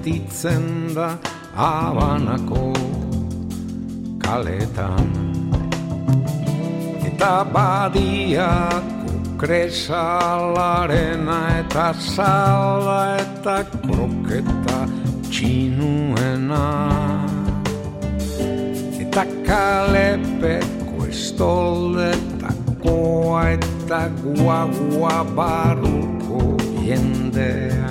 sentitzen da abanako kaletan. Eta badiako kresalarena eta sala eta kroketa txinuena. Eta kalepeko estoldetakoa eta guagua barruko jendearena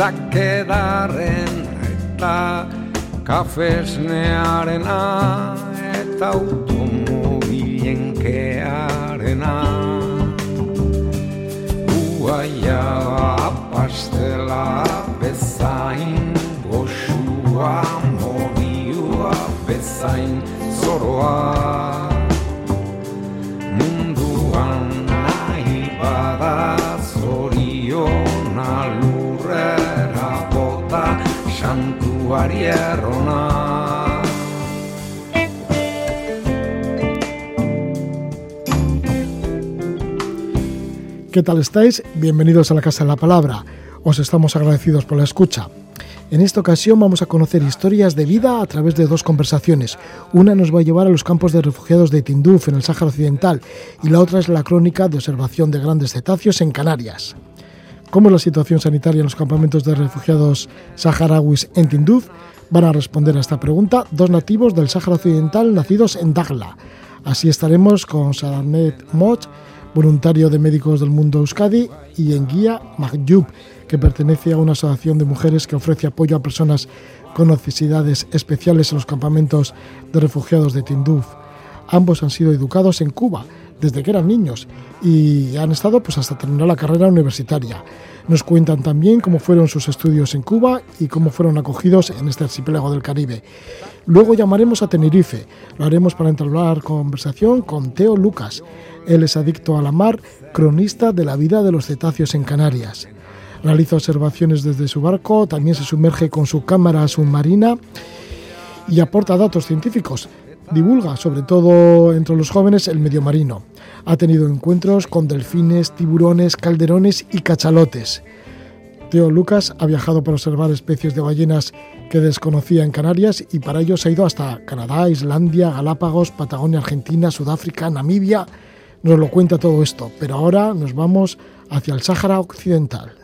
eta kedarren eta kafesnearena eta automobilen kearena. Uaia pastela bezain goxua moriua bezain zoroa ¿Qué tal estáis? Bienvenidos a la Casa de la Palabra. Os estamos agradecidos por la escucha. En esta ocasión vamos a conocer historias de vida a través de dos conversaciones. Una nos va a llevar a los campos de refugiados de Tinduf, en el Sáhara Occidental, y la otra es la crónica de observación de grandes cetáceos en Canarias. ¿Cómo es la situación sanitaria en los campamentos de refugiados saharauis en Tinduf? Van a responder a esta pregunta dos nativos del Sáhara Occidental nacidos en Dagla. Así estaremos con Sadanet Moch, voluntario de Médicos del Mundo Euskadi, y en guía Mahyub, que pertenece a una asociación de mujeres que ofrece apoyo a personas con necesidades especiales en los campamentos de refugiados de Tinduf. Ambos han sido educados en Cuba desde que eran niños y han estado pues hasta terminar la carrera universitaria. Nos cuentan también cómo fueron sus estudios en Cuba y cómo fueron acogidos en este archipiélago del Caribe. Luego llamaremos a Tenerife. Lo haremos para entablar conversación con Teo Lucas. Él es adicto a la mar, cronista de la vida de los cetáceos en Canarias. Realiza observaciones desde su barco, también se sumerge con su cámara submarina y aporta datos científicos. Divulga, sobre todo entre los jóvenes, el medio marino. Ha tenido encuentros con delfines, tiburones, calderones y cachalotes. Teo Lucas ha viajado para observar especies de ballenas que desconocía en Canarias y para ello se ha ido hasta Canadá, Islandia, Galápagos, Patagonia, Argentina, Sudáfrica, Namibia. Nos lo cuenta todo esto, pero ahora nos vamos hacia el Sáhara Occidental.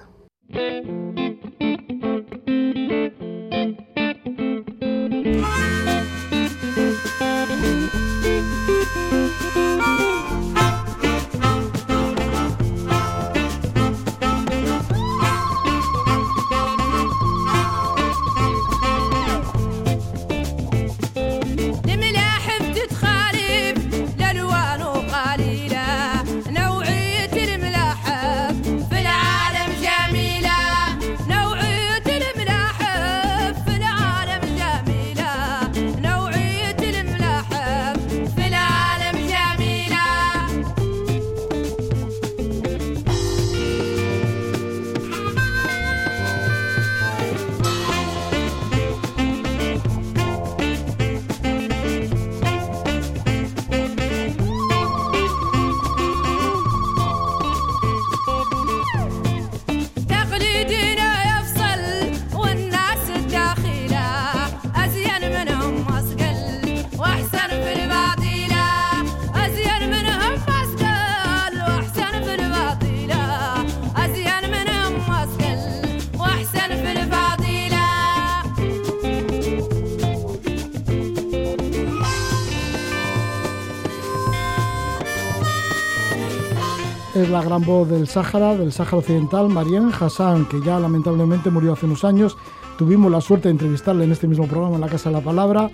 La gran voz del Sáhara, del Sáhara Occidental, Marianne Hassan, que ya lamentablemente murió hace unos años. Tuvimos la suerte de entrevistarla en este mismo programa, en la Casa de la Palabra.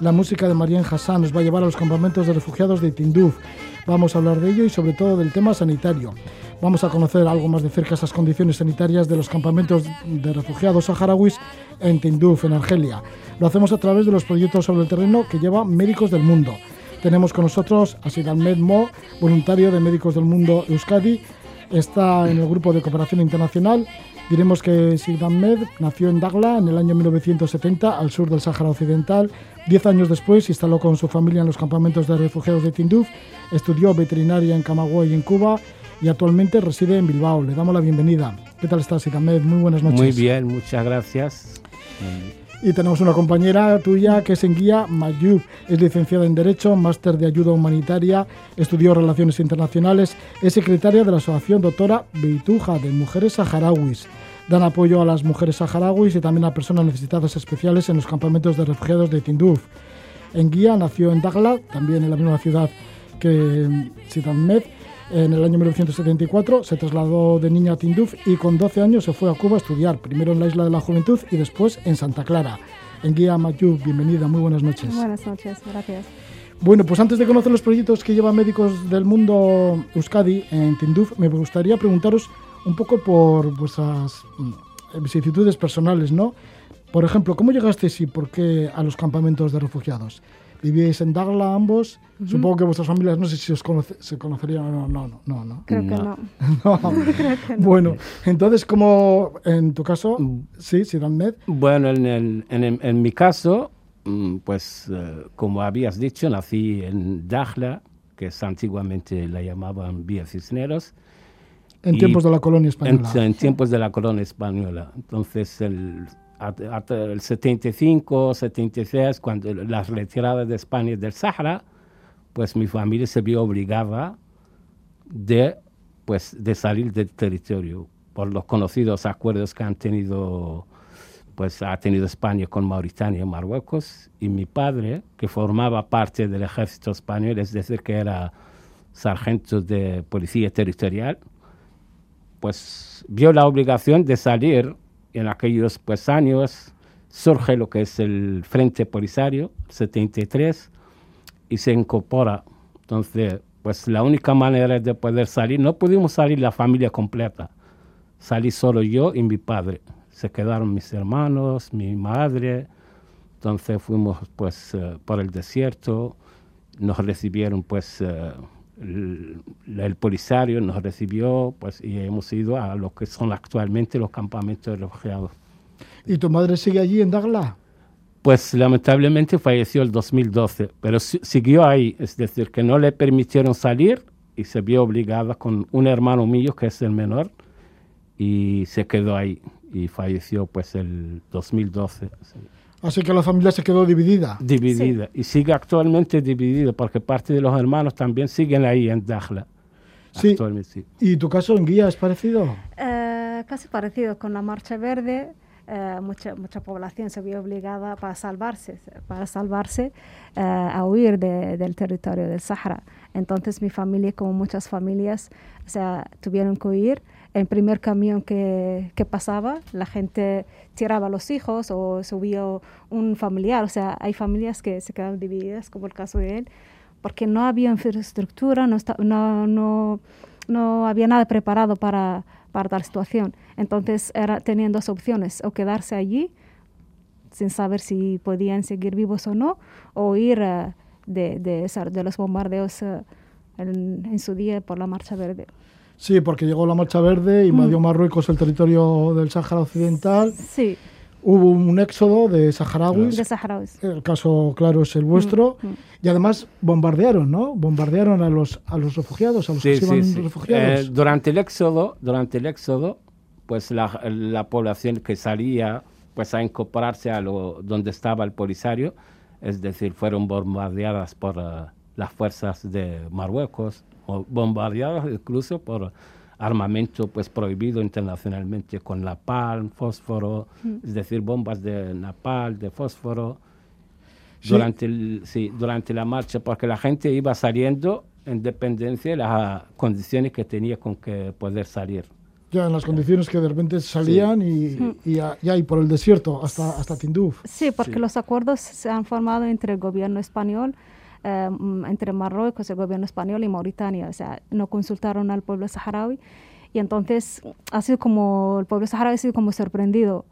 La música de Marianne Hassan nos va a llevar a los campamentos de refugiados de Tinduf. Vamos a hablar de ello y sobre todo del tema sanitario. Vamos a conocer algo más de cerca esas condiciones sanitarias de los campamentos de refugiados saharauis en Tinduf, en Argelia. Lo hacemos a través de los proyectos sobre el terreno que lleva Médicos del Mundo. Tenemos con nosotros a Sid Ahmed Mo, voluntario de Médicos del Mundo Euskadi. Está en el grupo de cooperación internacional Diremos que Sid Ahmed nació en Dagla en el año 1970, al sur del Sáhara Occidental. Diez años después se instaló con su familia en los campamentos de refugiados de Tinduf, estudió veterinaria en Camagüey y en Cuba y actualmente reside en Bilbao. Le damos la bienvenida. ¿Qué tal estás, Sid Ahmed? Muy buenas noches. Muy bien, muchas gracias. Y tenemos una compañera tuya que es en guía, Mayub. Es licenciada en Derecho, máster de Ayuda Humanitaria, estudió Relaciones Internacionales, es secretaria de la Asociación Doctora Beituja de Mujeres Saharauis. Dan apoyo a las mujeres saharauis y también a personas necesitadas especiales en los campamentos de refugiados de Tinduf. En guía nació en Dagla, también en la misma ciudad que Sidamed, en el año 1974 se trasladó de niña a Tinduf y con 12 años se fue a Cuba a estudiar, primero en la Isla de la Juventud y después en Santa Clara. En Guía Mayú, bienvenida, muy buenas noches. Buenas noches, gracias. Bueno, pues antes de conocer los proyectos que llevan médicos del mundo Euskadi en Tinduf, me gustaría preguntaros un poco por vuestras mm, vicisitudes personales, ¿no? Por ejemplo, ¿cómo llegasteis y por qué a los campamentos de refugiados? Vivíais en Dagla ambos. Supongo que vuestras familias no sé si os se conocerían o no. No, no, no. Creo que no. Bueno, entonces, como en tu caso, mm. sí, Sidan Bueno, en, el, en, en, mi caso, mm, pues eh, como habías dicho, nací en Dagla, que es antiguamente la llamaban Vía Cisneros. En tiempos de la colonia española. En, en tiempos de la colonia española. Entonces, el hasta el 75, 76, cuando las retiradas de España del Sahara, pues mi familia se vio obligada de, pues, de salir del territorio por los conocidos acuerdos que han tenido, pues, ha tenido España con Mauritania y Marruecos. Y mi padre, que formaba parte del ejército español, es decir, que era sargento de policía territorial, pues vio la obligación de salir en aquellos pues, años surge lo que es el Frente Polisario, 73, y se incorpora. Entonces, pues la única manera de poder salir, no pudimos salir la familia completa, salí solo yo y mi padre. Se quedaron mis hermanos, mi madre, entonces fuimos pues eh, por el desierto, nos recibieron pues eh, el, Polisario nos recibió pues, y hemos ido a lo que son actualmente los campamentos de refugiados. ¿Y tu madre sigue allí en Dagla? Pues lamentablemente falleció el 2012, pero siguió ahí, es decir, que no le permitieron salir y se vio obligada con un hermano mío que es el menor y se quedó ahí y falleció pues el 2012. Así que la familia se quedó dividida. Dividida. Y sigue actualmente dividida porque parte de los hermanos también siguen ahí en Dajla. Sí. ¿Y tu caso en Guía es parecido? Eh, casi parecido. Con la Marcha Verde, eh, mucha, mucha población se vio obligada para salvarse, para salvarse eh, a huir del territorio del Sahara. Entonces mi familia, como muchas familias, o sea, tuvieron que huir el primer camión que, que, pasaba, la gente tiraba a los hijos o subió un familiar. O sea, hay familias que se quedan divididas, como el caso de él, porque no había infraestructura, no, no, no, no había nada preparado para, para tal situación. Entonces, era, tenían dos opciones, o quedarse allí sin saber si podían seguir vivos o no, o ir uh, de, de, de, los bombardeos uh, en su día por la Marcha Verde. Sí, porque llegó la Marcha Verde, invadió mm. Marruecos el territorio del Sáhara Occidental. Sí. Hubo un éxodo de saharauis. De saharauis. El caso, claro, es el vuestro. Mm, mm. Y además bombardearon, ¿no? Bombardearon a los, a los refugiados, a los que iban refugiados. Eh, durante el éxodo, durante el éxodo, pues la, la, población que salía pues a incorporarse a lo, donde estaba el Polisario, es decir, fueron bombardeadas por uh, las fuerzas de Marruecos, bombardeados incluso por armamento pues prohibido internacionalmente con napalm, fósforo, mm. es decir, bombas de napalm, de fósforo, durante, el, sí, durante la marcha, porque la gente iba saliendo en dependencia de las condiciones que tenía con que poder salir. Ya, en las condiciones que de repente salían y, y, y, por el desierto hasta, hasta Tinduf. Sí, porque los acuerdos se han formado entre el gobierno español eh, entre Marruecos, el gobierno español y Mauritania. O sea, no consultaron al pueblo saharaui. Y entonces ha sido como, el pueblo saharaui ha sido como sorprendido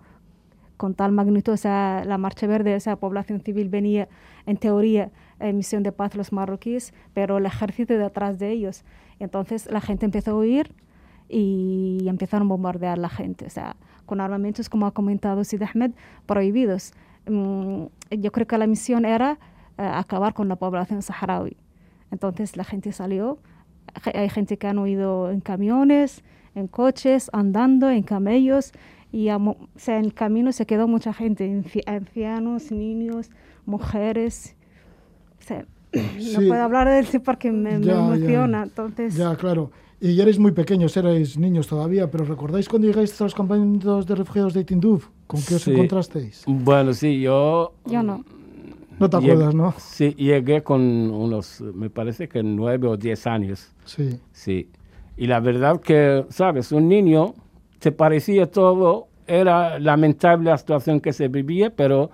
con tal magnitud. O sea, la Marcha Verde, o sea, población civil venía, en teoría, en misión de paz los marroquíes, pero el ejército detrás de ellos. Entonces la gente empezó a huir y empezaron a bombardear la gente, o sea, con armamentos, como ha comentado Sid Ahmed, prohibidos. Mm, yo creo que la misión era acabar con la población saharaui. Entonces la gente salió, hay gente que han huido en camiones, en coches, andando, en camellos, y o sea, en el camino se quedó mucha gente, ancianos, niños, mujeres. O sea, No puedo hablar de eso porque me, emociona. Ya. Entonces... ya, claro. Y erais muy pequeños, erais niños todavía, pero ¿recordáis cuando llegáis a los campamentos de refugiados de Tinduf? ¿Con qué os encontrasteis? Bueno, sí, yo... Yo no. No te acuerdas, ¿no? Sí, llegué con unos, me parece que nueve o diez años. Sí. Sí. Y la verdad que, ¿sabes? Un niño, te parecía todo, era lamentable la situación que se vivía, pero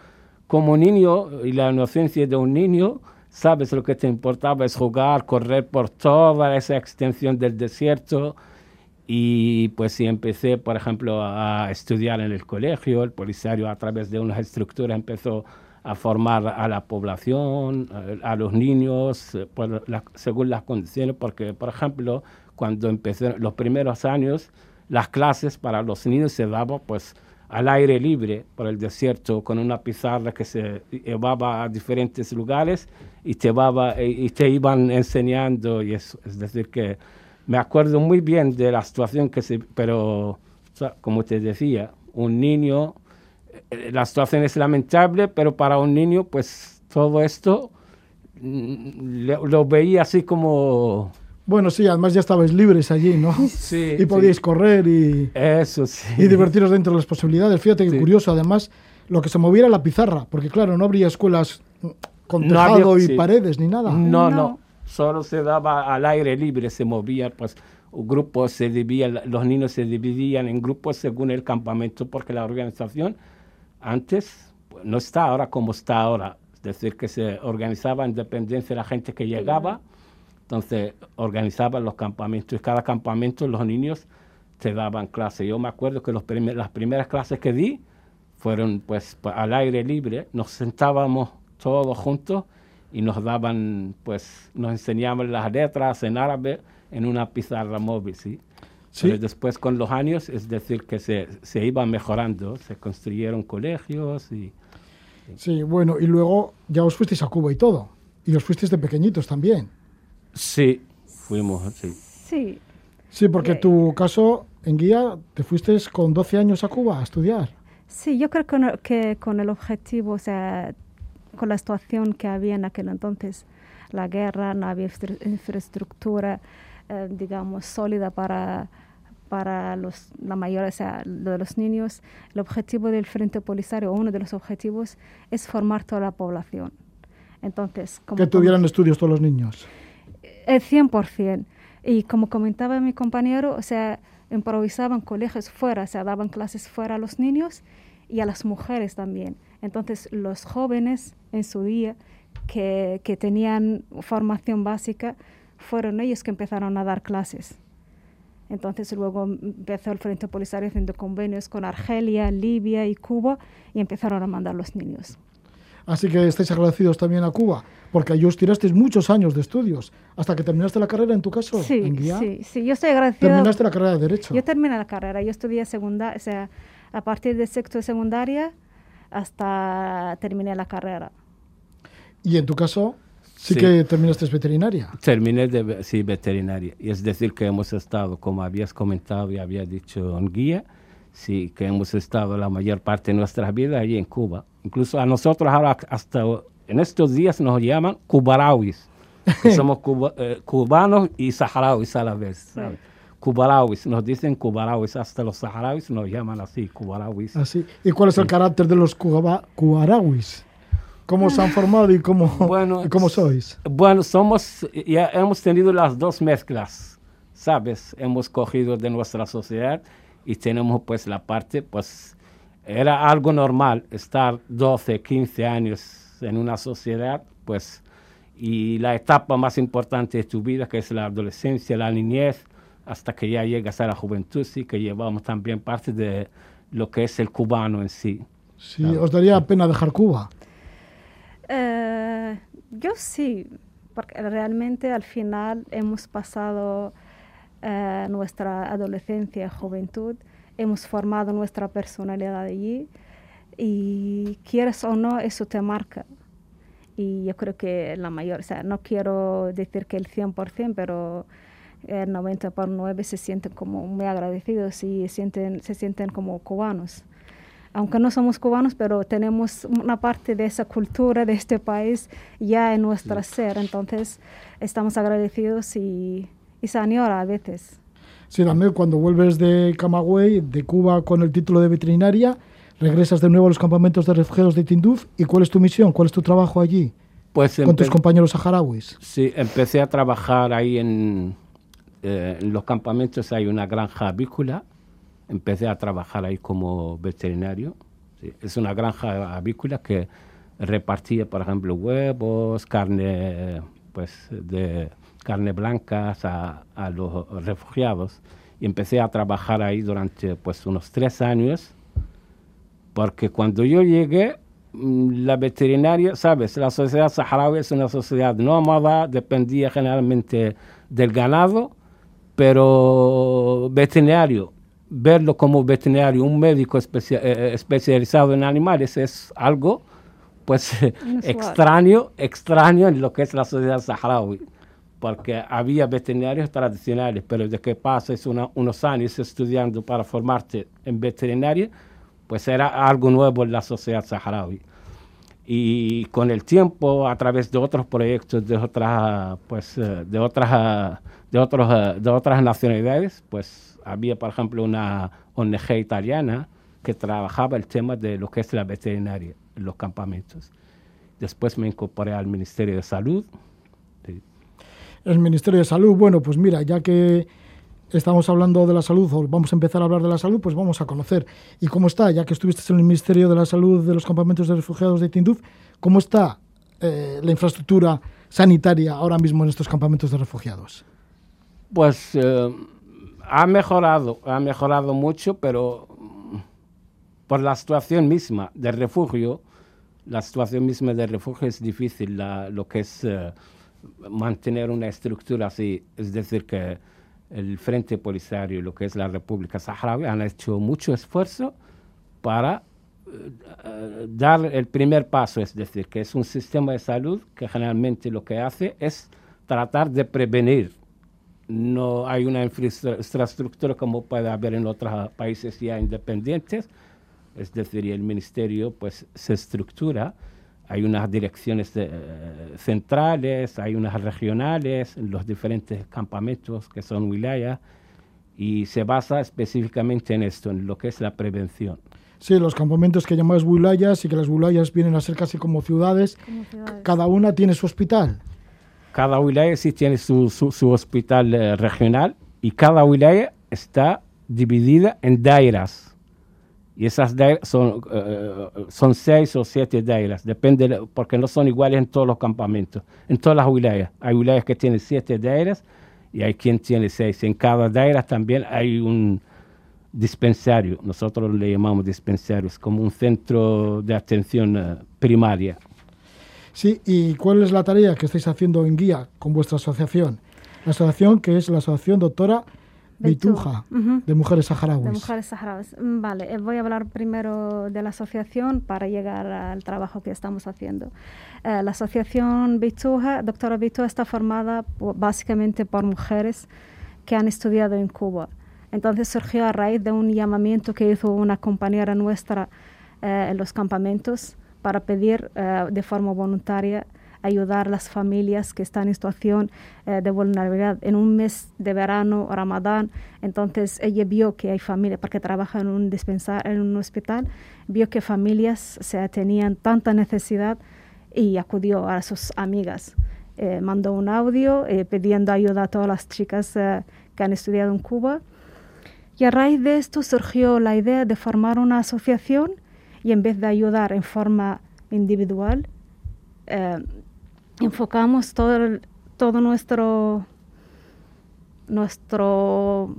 como niño y la inocencia de un niño, sabes lo que te importaba es jugar, correr por toda esa extensión del desierto. Y pues sí empecé, por ejemplo, a estudiar en el colegio, el polisario a través de unas estructuras empezó a formar a la población, a, los niños, eh, según las condiciones, porque, por ejemplo, cuando empecé los primeros años, las clases para los niños se daban pues al aire libre por el desierto con una pizarra que se llevaba a diferentes lugares y te, y te iban enseñando y es, es decir que me acuerdo muy bien de la situación que se pero como te decía un niño eh, la situación es lamentable pero para un niño pues todo esto mm, lo veía así como bueno, sí, además ya estabais libres allí, ¿no? Sí. Y podíais correr y. Eso, sí. Y divertiros dentro de las posibilidades. Fíjate que curioso, además, lo que se moviera la pizarra, porque claro, no habría escuelas con tejado y paredes ni nada. No, no, Solo se daba al aire libre, se movía, pues grupos se dividían, los niños se dividían en grupos según el campamento, porque la organización antes pues, no está ahora como está ahora. Es decir, que se organizaba en dependencia de la gente que llegaba. Entonces organizaban los campamentos y cada campamento los niños te daban clases. Yo me acuerdo que los las primeras clases que di fueron pues al aire libre, nos sentábamos todos juntos y nos daban pues nos enseñaban las letras en árabe en una pizarra móvil, ¿sí? ¿Sí? Pero después con los años, es decir, que se, se iba mejorando, se construyeron colegios y... Sí, bueno, y luego ya os fuisteis a Cuba y todo, y os fuisteis de pequeñitos también. Sí, fuimos, sí. Sí. Sí, porque eh, tu caso en guía te fuiste con 12 años a Cuba a estudiar. Sí, yo creo que, que con el objetivo, o sea, con la situación que había en aquel entonces, la guerra, no había infraestructura, eh, digamos, sólida para, para los, la mayoría, o sea, de los niños. El objetivo del Frente Polisario, uno de los objetivos, es formar toda la población. Entonces, como, que tuvieran estudios todos los niños. El 100%. Y como comentaba mi compañero, o sea, improvisaban colegios fuera, o sea, daban clases fuera a los niños y a las mujeres también. Entonces, los jóvenes en su día que, que tenían formación básica, fueron ellos que empezaron a dar clases. Entonces luego empezó el Frente Polisario haciendo convenios con Argelia, Libia y Cuba y empezaron a mandar los niños. Así que estáis agradecidos también a Cuba, porque allí os tirasteis muchos años de estudios, hasta que terminaste la carrera en tu caso. Sí, en Guía. sí, sí, yo estoy agradecida. ¿Terminaste la carrera de Derecho? Yo terminé la carrera, yo estudié secundaria, o sea, a partir de sexto de secundaria hasta terminé la carrera. ¿Y en tu caso? Sí, que terminaste veterinaria. Terminé de sí, veterinaria. Y es decir, que hemos estado, como habías comentado y había dicho en guía, sí, que hemos estado la mayor parte de nuestra vida allí en Cuba. Incluso a nosotros ahora, hasta en estos días, nos llaman cubarawis. somos eh, cubanos y saharauis a la vez. Cubarawis, nos dicen cubarawis, hasta los saharauis nos llaman así, cubarawis. Así. ¿Y cuál es el carácter de los cubarawis? ¿Cómo se han formado y cómo, bueno, y cómo sois? Bueno, somos, ya hemos tenido las dos mezclas, ¿sabes? Hemos cogido de nuestra sociedad y tenemos pues la parte, pues era algo normal estar 12, 15 años en una sociedad, pues, y la etapa más importante de tu vida, que es la adolescencia, la niñez, hasta que ya llegas a la juventud, sí, que llevamos también parte de lo que es el cubano en sí. Sí, ¿os daría pena dejar Cuba? Eh, yo sí, porque realmente al final hemos pasado eh, nuestra adolescencia, juventud, hemos formado nuestra personalidad allí y quieres o no, eso te marca. Y yo creo que la mayor, o sea, no quiero decir que el 100%, pero el 90 por 9 se sienten como muy agradecidos y sienten, se sienten como cubanos. Aunque no somos cubanos, pero tenemos una parte de esa cultura de este país ya en nuestro ser. Entonces, estamos agradecidos y, y se añora a veces. Sí, también cuando vuelves de Camagüey, de Cuba, con el título de veterinaria, regresas de nuevo a los campamentos de refugiados de Tinduf. ¿Y cuál es tu misión? ¿Cuál es tu trabajo allí? Pues con tus compañeros saharauis. Sí, empecé a trabajar ahí en, eh, en los campamentos, hay una granja avícola. Empecé a trabajar ahí como veterinario. Sí, es una granja avícola que repartía, por ejemplo, huevos, carne, pues, de carne blancas a, a los refugiados. Y empecé a trabajar ahí durante, pues, unos tres años porque cuando yo llegué, mm, la veterinaria, sabes, la sociedad saharaui es una sociedad nómada, dependía generalmente del ganado, pero veterinario, verlo como veterinario, un médico especia- eh, especializado en animales es algo pues extraño, extraño en lo que es la sociedad saharaui, porque había veterinarios tradicionales, pero de que pases una- unos años estudiando para formarte en veterinaria, pues era algo nuevo en la sociedad saharaui. Y con el tiempo, a través de otros proyectos de otras, pues, eh, de otras, eh, de otros, eh, de otras nacionalidades, pues había, por ejemplo, una ONG italiana que trabajaba el tema de lo que es la veterinaria en los campamentos. Después me incorporé al Ministerio de Salud. Sí. El Ministerio de Salud, bueno, pues mira, ya que estamos hablando de la salud, o vamos a empezar a hablar de la salud, pues vamos a conocer. ¿Y cómo está? Ya que estuviste en el Ministerio de la Salud de los campamentos de refugiados de Tinduf, ¿cómo está eh, la infraestructura sanitaria ahora mismo en estos campamentos de refugiados? Pues eh, ha mejorado, ha mejorado mucho, pero mm, por la situación misma del refugio, la situación misma del refugio es difícil, la- lo que es eh, mantener una estructura así. Es decir, que el Frente Polisario, lo que es la República Saharaui, han hecho mucho esfuerzo para eh, eh, dar el primer paso, es decir, que es un sistema de salud que generalmente lo que hace es tratar de prevenir no hay una infraestru- infraestructura como puede haber en otros países ya independientes, es decir, el ministerio pues se estructura, hay unas direcciones eh, centrales, hay unas regionales en los diferentes campamentos que son wilayas y se basa específicamente en esto, en lo que es la prevención. Sí, los campamentos que llamáis wilayas y que las wilayas vienen a ser casi como ciudades, Como ciudades. cada una tiene su hospital. Cada wilaya sí tiene su, su, hospital eh, regional y cada wilaya está dividida en dairas. Y esas dairas son, eh, son seis o siete dairas, depende, de- porque no son iguales en todos los campamentos, en todas las wilayas. Hay wilayas que tienen siete dairas y hay quien tiene seis. En cada daira también hay un dispensario, nosotros le llamamos dispensarios, como un centro de atención eh, primaria. Sí, ¿y cuál es la tarea que estáis haciendo en guía con vuestra asociación? La asociación que es la Asociación Doctora Beituja. Beituja, Ujú. de Mujeres Saharauis. De mujeres saharauis. Mm, Vale, eh, voy a hablar primero de la asociación para llegar al trabajo que estamos haciendo. Eh, la asociación Bituja, doctora Bituja, está formada po- básicamente por mujeres que han estudiado en Cuba. Entonces surgió a raíz de un llamamiento que hizo una compañera nuestra eh, en los campamentos para pedir eh, de forma voluntaria ayudar a las familias que están en situación eh, de vulnerabilidad en un mes de verano, Ramadán. Entonces ella vio que hay familias, porque trabaja en un dispensar, en un hospital, vio que familias se tenían tanta necesidad y acudió a sus amigas. Eh, mandó un audio pidiendo ayuda a todas las chicas que han estudiado en Cuba. Y a raíz de esto surgió la idea de formar una asociación y en vez de ayudar en forma individual, eh, enfocamos todo, el- todo nuestro, nuestro,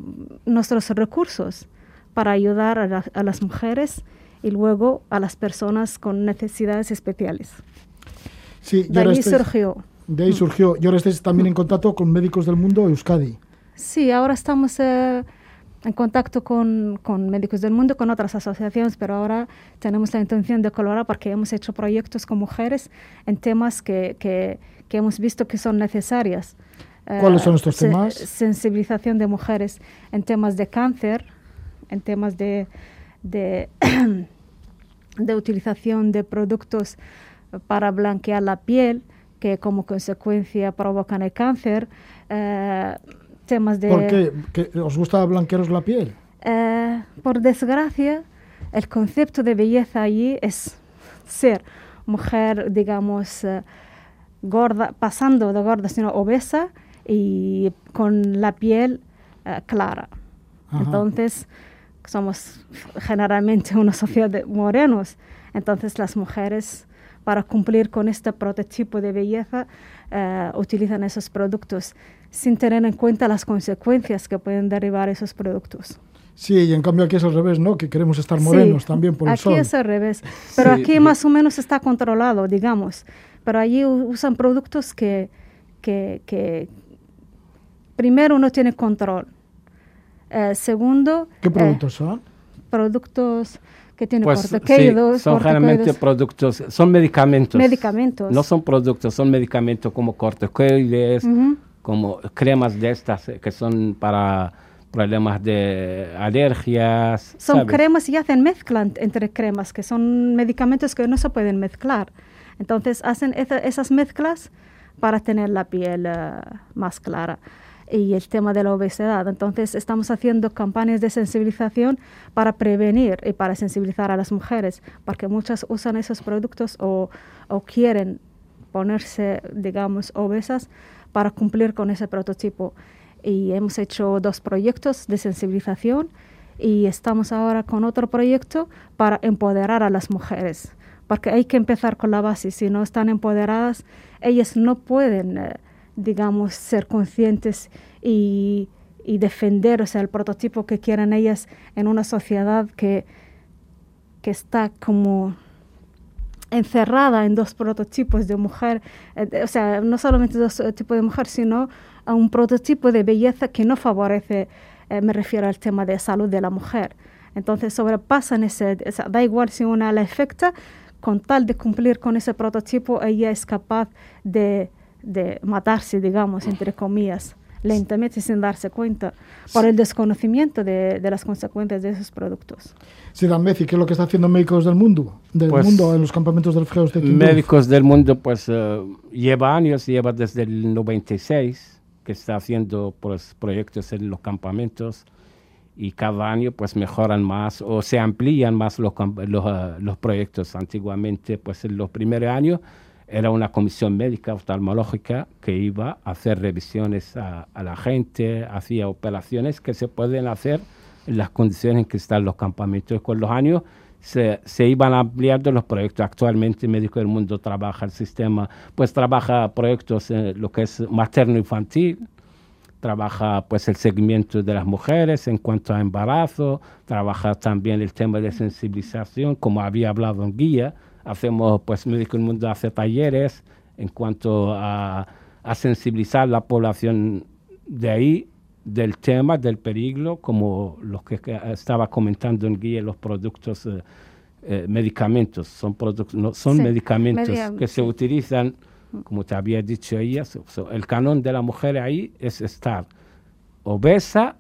nuestros recursos para ayudar a, la- a las mujeres y luego a las personas con necesidades especiales. Sí, De ahí surgió. de ahí surgió. Y ahora estáis también en contacto con Médicos del Mundo Euskadi. Sí, ahora estamos eh, en contacto con, con, Médicos del Mundo, con otras asociaciones, pero ahora tenemos la intención de colaborar porque hemos hecho proyectos con mujeres en temas que, que, que hemos visto que son necesarias. ¿Cuáles son estos temas? sensibilización de mujeres en temas de cáncer, en temas de, de, de utilización de productos para blanquear la piel, que como consecuencia provocan el cáncer. Eh, temas de... ¿Por qué? ¿Que ¿Os gusta blanquearos la piel? Eh, por desgracia, el concepto de belleza allí es ser mujer, digamos, eh, gorda, pasando de gorda, sino obesa y con la piel eh, clara. Ajá. Entonces, somos generalmente una sociedad de morenos. Entonces, las mujeres, para cumplir con este prototipo de belleza, utilizan esos productos sin tener en cuenta las consecuencias que pueden derivar esos productos. Sí, y en cambio aquí es al revés, ¿no? Que queremos estar morenos Sí, también por el aquí sol. es al revés. Pero Sí. aquí más o menos está controlado, digamos. Pero allí usan productos que, que, que primero no tiene control. Eh, segundo, ¿Qué eh, productos son? productos que tienen Pues sí, corticoides, son generalmente productos, son medicamentos. medicamentos. No son productos, son medicamentos como corticoides, Ujú. Como cremas de estas eh, que son para problemas de alergias. Son ¿sabes? cremas y hacen mezclan entre cremas, que son medicamentos que no se pueden mezclar. Entonces hacen esa- esas mezclas para tener la piel eh, más clara. Y el tema de la obesidad. Entonces estamos haciendo campañas de sensibilización para prevenir y para sensibilizar a las mujeres, porque muchas usan esos productos o, o quieren ponerse, digamos, obesas para cumplir con ese prototipo. Y hemos hecho dos proyectos de sensibilización y estamos ahora con otro proyecto para empoderar a las mujeres, porque hay que empezar con la base. Si no están empoderadas, ellas no pueden, eh, digamos, ser conscientes y, y defender o sea, el prototipo que quieran ellas en una sociedad que, que está como encerrada en dos prototipos de mujer, eh, o sea, no solamente dos eh, tipos de mujer, sino a un prototipo de belleza que no favorece, eh, me refiero al tema de salud de la mujer. Entonces sobrepasan ese, da igual si una la afecta, con tal de cumplir con ese prototipo, ella es capaz de, de matarse, digamos, entre comillas, lentamente sin darse cuenta, por el desconocimiento de, de las consecuencias de esos productos. Sí, Dan Messi, ¿qué es lo que está haciendo Médicos del Mundo? Del Pues, mundo en los campamentos de refugiados de? Médicos del Mundo, pues eh, lleva años, lleva desde el 96 que está haciendo pues, proyectos en los campamentos y cada año pues mejoran más o se amplían más los, los, eh, los proyectos. Antiguamente, pues en los primeros años era una comisión médica oftalmológica que iba a hacer revisiones a, a la gente, hacía operaciones que se pueden hacer las condiciones en que están los campamentos. Con los años se, se iban ampliando los proyectos. Actualmente Médico del Mundo trabaja el sistema, pues trabaja proyectos en lo que es materno-infantil, trabaja pues el seguimiento de las mujeres en cuanto a embarazo, trabaja también el tema de sensibilización, como había hablado en guía, hacemos pues Médico del Mundo hace talleres en cuanto a, a sensibilizar la población de ahí del tema del peligro, como los que, que estaba comentando en guía, los productos eh, eh, medicamentos, son productos, no, son Sí, medicamentos media- que se utilizan, como te había dicho ella, so- so, el canon de la mujer ahí es estar obesa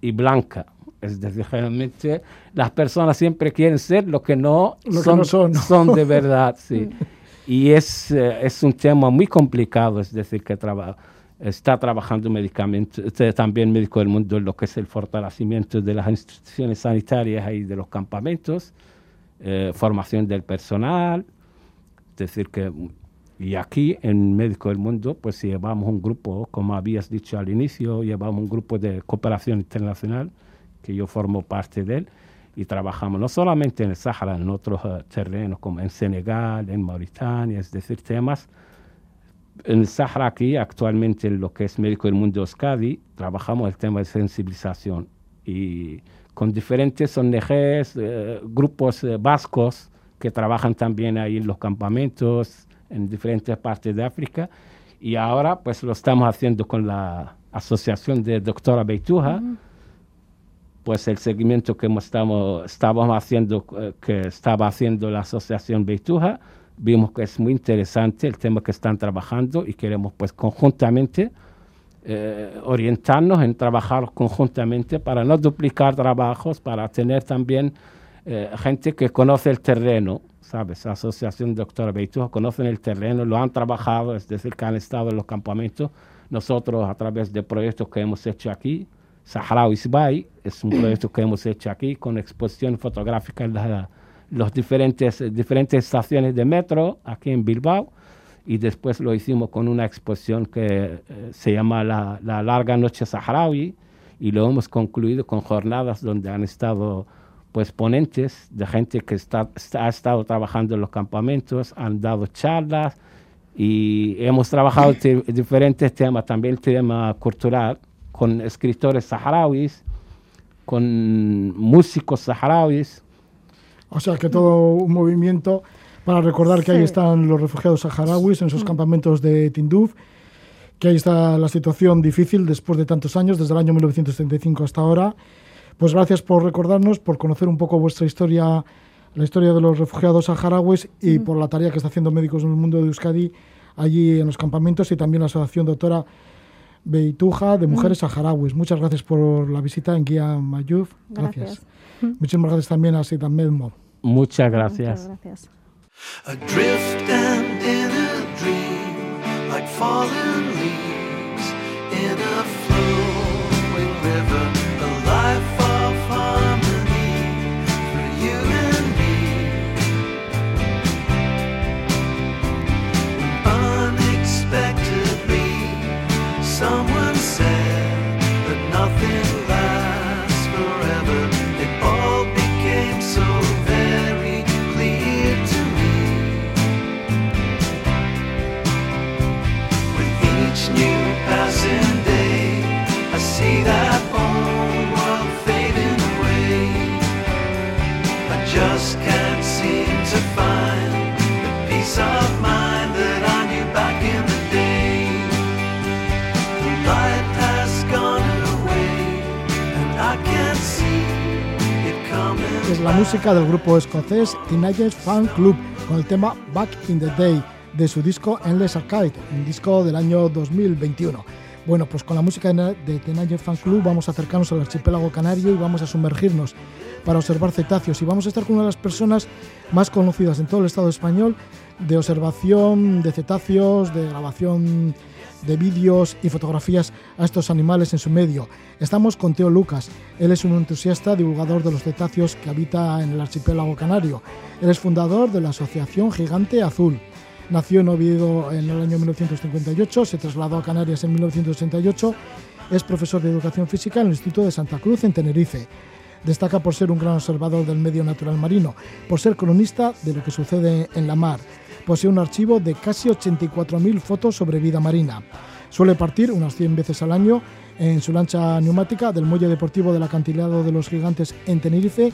y blanca. Es decir, generalmente las personas siempre quieren ser lo que no, Lo que no son, son de verdad, sí. Y es, eh, es un tema muy complicado, es decir, que traba- está trabajando medicamentos, este, también Médico del Mundo en lo que es el fortalecimiento de las instituciones sanitarias y de los campamentos, eh, formación del personal, es decir, que y aquí en Médico del Mundo, pues llevamos un grupo, como habías dicho al inicio, llevamos un grupo de cooperación internacional, que yo formo parte de él, y trabajamos no solamente en el Sáhara, en otros eh, terrenos, como en Senegal, en Mauritania, es decir, temas. En el Sáhara aquí, actualmente en lo que es Médico del Mundo Euskadi, trabajamos el tema de sensibilización y con diferentes ONGs, eh, grupos eh, vascos que trabajan también ahí en los campamentos, en diferentes partes de África. Y ahora pues lo estamos haciendo con la asociación de doctora Beituja, pues el seguimiento que estamos, estábamos haciendo, eh, que estaba haciendo la asociación Beituja, vimos que es muy interesante el tema que están trabajando y queremos pues conjuntamente eh, orientarnos en trabajar conjuntamente para no duplicar trabajos, para tener también eh, gente que conoce el terreno, ¿sabes? La Asociación Doctora Beituja conocen el terreno, lo han trabajado, es decir, que han estado en los campamentos. Nosotros, a través de proyectos que hemos hecho aquí, Saharaui Bay es un proyecto que hemos hecho aquí con exposición fotográfica en las diferentes, diferentes estaciones de metro aquí en Bilbao y después lo hicimos con una exposición que eh, se llama la, la, Larga Noche Saharaui y lo hemos concluido con jornadas donde han estado pues ponentes de gente que está, ha estado trabajando en los campamentos, han dado charlas y hemos trabajado diferentes temas, también el tema cultural, con escritores saharauis, con músicos saharauis. O sea que todo un movimiento para recordar que ahí están los refugiados saharauis en esos mm. campamentos de Tinduf, que ahí está la situación difícil después de tantos años, desde el año 1935 hasta ahora. Pues gracias por recordarnos, por conocer un poco vuestra historia, la historia de los refugiados saharauis y mm. por la tarea que está haciendo Médicos en el Mundo de Euskadi allí en los campamentos y también la Asociación Doctora Beituja de mm. Mujeres Saharauis. Muchas gracias por la visita en Guía Mayuf. Gracias. Muchas gracias también a Sitan Medmo. Muchas gracias. Muchas gracias. Adrift and in a dream, like fallen leaves in a flowing la música del grupo escocés Teenagers Fan Club con el tema Back in the Day de su disco Endless Arcade, un disco del año 2021. Bueno, pues con la música de Teenagers Fan Club vamos a acercarnos al archipiélago canario y vamos a sumergirnos para observar cetáceos y vamos a estar con una de las personas más conocidas en todo el Estado español de observación de cetáceos, de grabación de vídeos y fotografías a estos animales en su medio. Estamos con Teo Lucas. Él es un entusiasta divulgador de los cetáceos que habita en el archipiélago canario. Él es fundador de la Asociación Gigante Azul. Nació en Oviedo en el año 1958, se trasladó a Canarias en 1988, es profesor de educación física en el Instituto de Santa Cruz en Tenerife. Destaca por ser un gran observador del medio natural marino, por ser cronista de lo que sucede en la mar, posee un archivo de casi 84.000 fotos sobre vida marina. Suele partir unas 100 veces al año en su lancha neumática del muelle deportivo del acantilado de los gigantes en Tenerife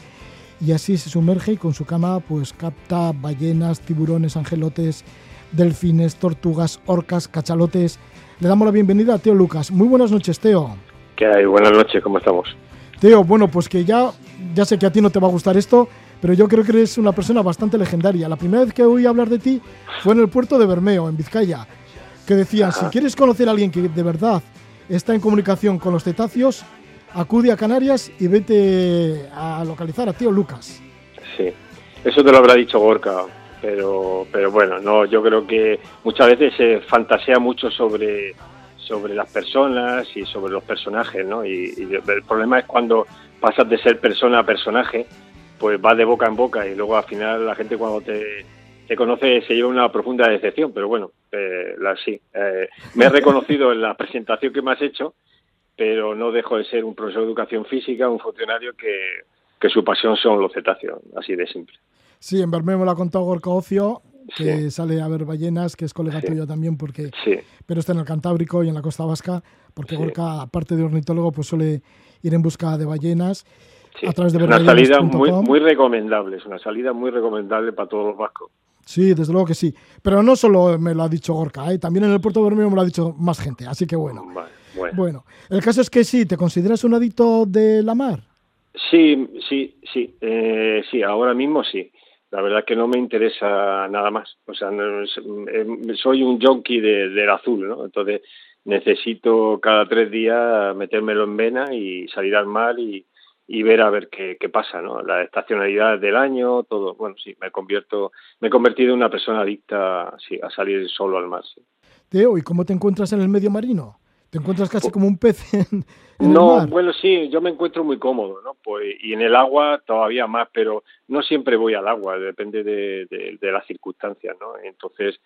y así se sumerge y con su cama pues capta ballenas, tiburones, angelotes, delfines, tortugas, orcas, cachalotes. Le damos la bienvenida a Teo Lucas. Muy buenas noches, Teo. ¿Qué hay? Buenas noches, ¿cómo estamos? Teo, bueno, pues que ya, ya sé que a ti no te va a gustar esto, pero yo creo que eres una persona bastante legendaria. La primera vez que oí hablar de ti fue en el puerto de Bermeo, en Vizcaya, que decían, si quieres conocer a alguien que de verdad está en comunicación con los cetáceos, acude a Canarias y vete a localizar a tío Lucas. Sí, eso te lo habrá dicho Gorka, pero, pero bueno, no, yo creo que muchas veces se fantasea mucho sobre, sobre las personas y sobre los personajes, ¿no? Y, y el problema es cuando pasas de ser persona a personaje pues va de boca en boca y luego al final la gente cuando te, conoce se lleva una profunda decepción, pero bueno, eh, la, sí. Eh, me he reconocido en la presentación que me has hecho, pero no dejo de ser un profesor de educación física, un funcionario que, su pasión son los cetáceos, así de simple. Sí, en Bermeo me lo ha contado Gorka Ocio, que sale a ver ballenas, que es colega tuyo también, porque pero está en el Cantábrico y en la costa vasca, porque Gorka, aparte de ornitólogo, pues suele ir en busca de ballenas es una salida muy, muy recomendable, es una salida muy recomendable para todos los vascos. Sí, desde luego que sí. Pero no solo me lo ha dicho Gorka, ¿eh? también en el puerto de Bermeo me lo ha dicho más gente, así que bueno. Bueno. Bueno, el caso es que sí, ¿te consideras un adicto de la mar? Sí, sí, sí, eh, sí, ahora mismo sí. La verdad es que no me interesa nada más. O sea, no eh, soy un junkie de- del azul, ¿no? Entonces necesito cada tres días metérmelo en vena y salir al mar y, y ver a ver qué, qué pasa, ¿no? La estacionalidad del año, todo. Bueno, sí, me convierto, me he convertido en una persona adicta sí, a salir solo al mar. sí. Teo, ¿y cómo te encuentras en el medio marino? ¿Te encuentras casi como un pez en, en No, el mar? bueno, sí, yo me encuentro muy cómodo, ¿no? Pues, y en el agua todavía más, pero no siempre voy al agua, depende de, de- de las circunstancias, ¿no? Entonces,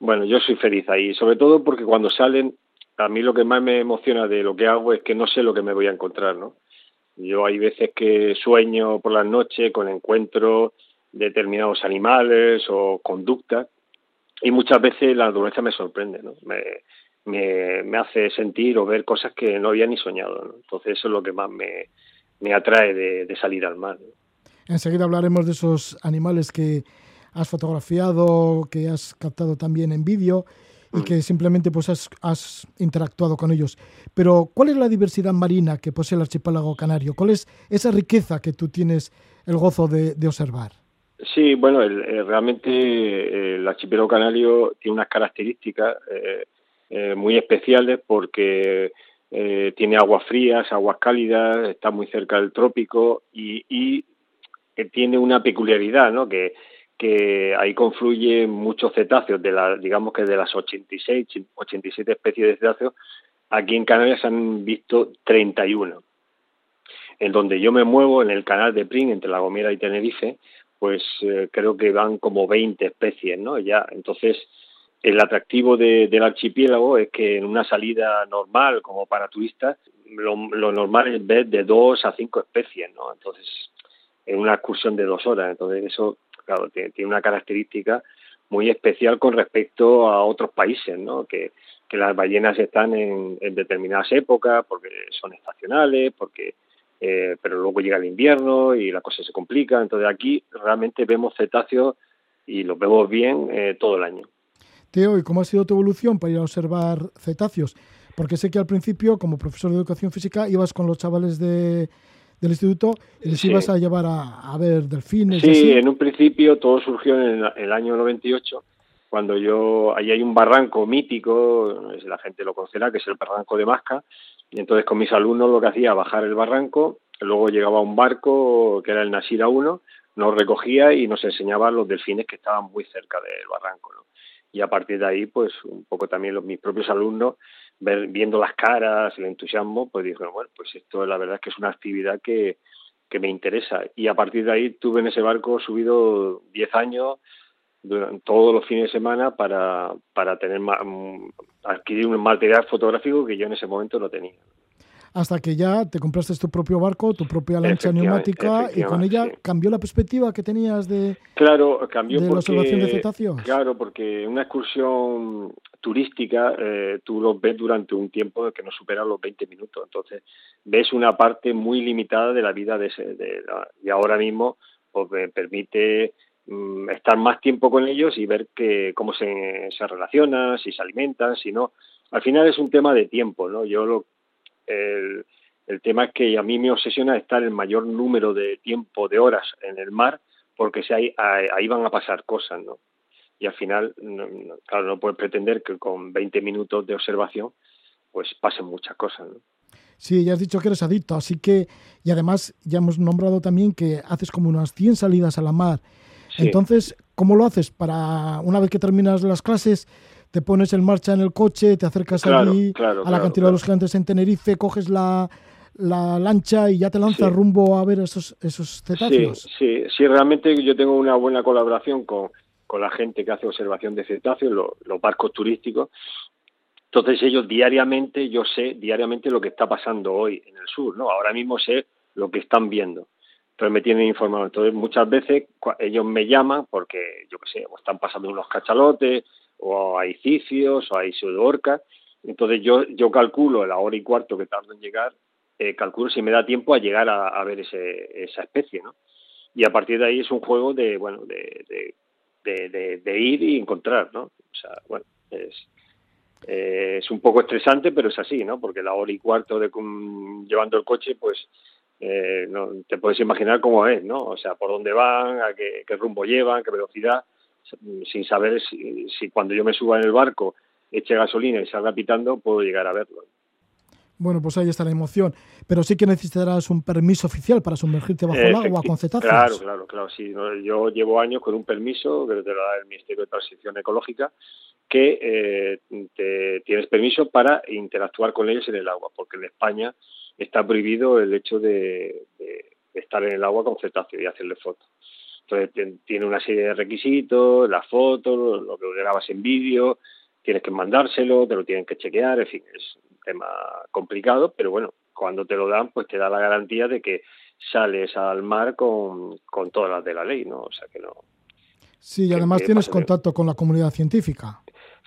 bueno, yo soy feliz ahí, sobre todo porque cuando salen, a mí lo que más me emociona de lo que hago es que no sé lo que me voy a encontrar, ¿no? Yo hay veces que sueño por las noches con encuentros de determinados animales o conductas y muchas veces la naturaleza me sorprende. Me, me, hace sentir o ver cosas que no había ni soñado. Entonces eso es lo que más me, me atrae de, salir al mar. Enseguida hablaremos de esos animales que has fotografiado, que has captado también en vídeo. Y que simplemente pues has, has interactuado con ellos. Pero, ¿cuál es la diversidad marina que posee el archipiélago canario? ¿Cuál es esa riqueza que tú tienes el gozo de, de observar? Sí, bueno, el- el- realmente eh, el archipiélago canario tiene unas características eh, eh, muy especiales porque eh, tiene aguas frías, aguas cálidas, está muy cerca del trópico y, y que tiene una peculiaridad, ¿no? Que, que ahí confluyen muchos cetáceos, de la, digamos que de las 86, 87 especies de cetáceos, aquí en Canarias se han visto 31. En donde yo me muevo, en el canal de Pring, entre La Gomera y Tenerife, pues eh, creo que van como 20 especies, ¿no? Ya, entonces el atractivo de- del archipiélago es que en una salida normal como para turistas lo, lo normal es ver de dos a cinco especies, ¿no? Entonces en una excursión de dos horas, entonces eso tiene, una característica muy especial con respecto a otros países, ¿no? Que, las ballenas están en, en determinadas épocas porque son estacionales, porque eh, pero luego llega el invierno y la cosa se complica. Entonces aquí realmente vemos cetáceos y los vemos bien eh, todo el año. Teo, ¿y cómo ha sido tu evolución para ir a observar cetáceos? Porque sé que al principio, como profesor de educación física, ibas con los chavales de, del instituto y les Sí. ibas a llevar a, a ver delfines. y Sí, así. en un principio todo surgió en el, el año 98, cuando yo, ahí hay un barranco mítico, la gente lo conocerá, que es el barranco de Masca, y entonces con mis alumnos lo que hacía bajar el barranco, luego llegaba un barco que era el Nasira 1, nos recogía y nos enseñaba los delfines que estaban muy cerca del barranco, ¿no? Y a partir de ahí, pues un poco también los, mis propios alumnos, viendo las caras, el entusiasmo, pues dijeron, bueno, pues esto la verdad es que es una actividad que, que me interesa. Y a partir de ahí tuve en ese barco subido 10 años, durante todos los fines de semana, para, para tener mm, adquirir un material fotográfico que yo en ese momento no tenía. Hasta que ya te compraste tu propio barco, tu propia lancha neumática y con ella sí. cambió la perspectiva que tenías de... Claro, cambió ¿De la porque, observación de cetáceos? Claro, porque una excursión turística eh, tú lo ves durante un tiempo que no supera los 20 minutos. Entonces, ves una parte muy limitada de la vida de ese. De la- y ahora mismo pues, me permite mm, estar más tiempo con ellos y ver que, cómo se, se relacionan, si se alimentan, si no. Al final es un tema de tiempo, ¿no? Yo lo, el, el tema es que a mí me obsesiona estar el mayor número de tiempo, de horas en el mar, porque si ahí, ahí van a pasar cosas, ¿no? Y al final, claro, no puedes pretender que con 20 minutos de observación, pues pasen muchas cosas, ¿no? Sí, ya has dicho que eres adicto, así que... Y además ya hemos nombrado también que haces como unas 100 salidas a la mar. Sí. Entonces, ¿cómo lo haces? Para una vez que terminas las clases, te pones en marcha en el coche, te acercas Claro, allí claro, a la cantidad de los gigantes en Tenerife, coges la, la lancha y ya te lanzas Sí. rumbo a ver esos, esos cetáceos. Sí, sí, sí, realmente yo tengo una buena colaboración con, con la gente que hace observación de cetáceos, lo- los barcos turísticos. Entonces ellos diariamente, yo sé diariamente lo que está pasando hoy en el sur, ¿no? Ahora mismo sé lo que están viendo. Entonces me tienen informado. Entonces muchas veces ellos me llaman porque, yo qué sé, o están pasando unos cachalotes, o hay cicios, o hay pseudoorcas. Entonces yo, yo calculo la hora y cuarto que tardo en llegar, eh, calculo si me da tiempo a llegar a, ver ese, esa especie, ¿no? Y a partir de ahí es un juego de, bueno, de, de, de, de- ir y encontrar, ¿no? O sea, bueno, es, es un poco estresante, pero es así, ¿no? Porque la hora y cuarto de llevando el coche, pues eh, no, te puedes imaginar cómo es, ¿no? O sea, por dónde van, a qué, qué rumbo llevan, qué velocidad, sin saber si, si, cuando yo me suba en el barco, eche gasolina y salga pitando, puedo llegar a verlo. Bueno, pues ahí está la emoción. Pero sí que necesitarás un permiso oficial para sumergirte bajo el agua con cetáceos. Claro, claro, claro. Sí. Yo llevo años con un permiso que te lo da el Ministerio de Transición Ecológica que eh, te, tienes permiso para interactuar con ellos en el agua, porque en España está prohibido el hecho de, de estar en el agua con cetáceos y hacerle fotos. Entonces tiene una serie de requisitos, las fotos, lo que grabas en vídeo, tienes que mandárselo, te lo tienen que chequear, en fin, es un tema complicado, pero bueno, cuando te lo dan, pues te da la garantía de que sales al mar con, con todas las de la ley, ¿no? O sea que no. Sí, y además tienes contacto con la comunidad científica.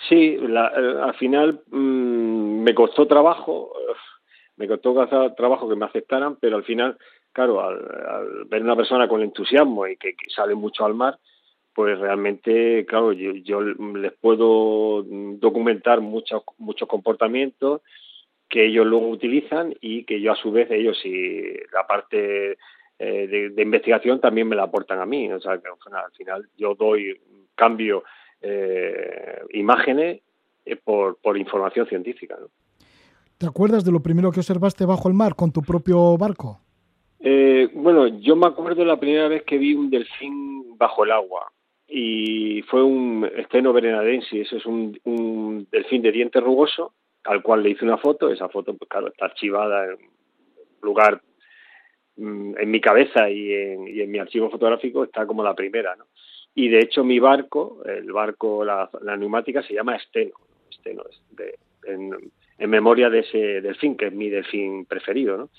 Sí, la, al final mmm, me costó trabajo, me costó trabajo que me aceptaran, pero al final, claro, al, al ver una persona con entusiasmo y que, sale mucho al mar, pues realmente, claro, yo, les puedo documentar muchos muchos comportamientos que ellos luego utilizan y que yo a su vez ellos si la parte eh, de, investigación también me la aportan a mí, o sea que al final yo doy cambio eh, imágenes eh, por, por información científica. ¿Te acuerdas de lo primero que observaste bajo el mar con tu propio barco? Eh, bueno, yo me acuerdo la primera vez que vi un delfín bajo el agua y fue un esteno verenadensis, es un, un delfín de diente rugoso al cual le hice una foto, esa foto pues claro está archivada en lugar mm, en mi cabeza y en, mi archivo fotográfico está como la primera, ¿no? y de hecho mi barco, el barco, la, la neumática se llama Esteno, Esteno de, en, memoria de ese delfín, que es mi delfín preferido, ¿no?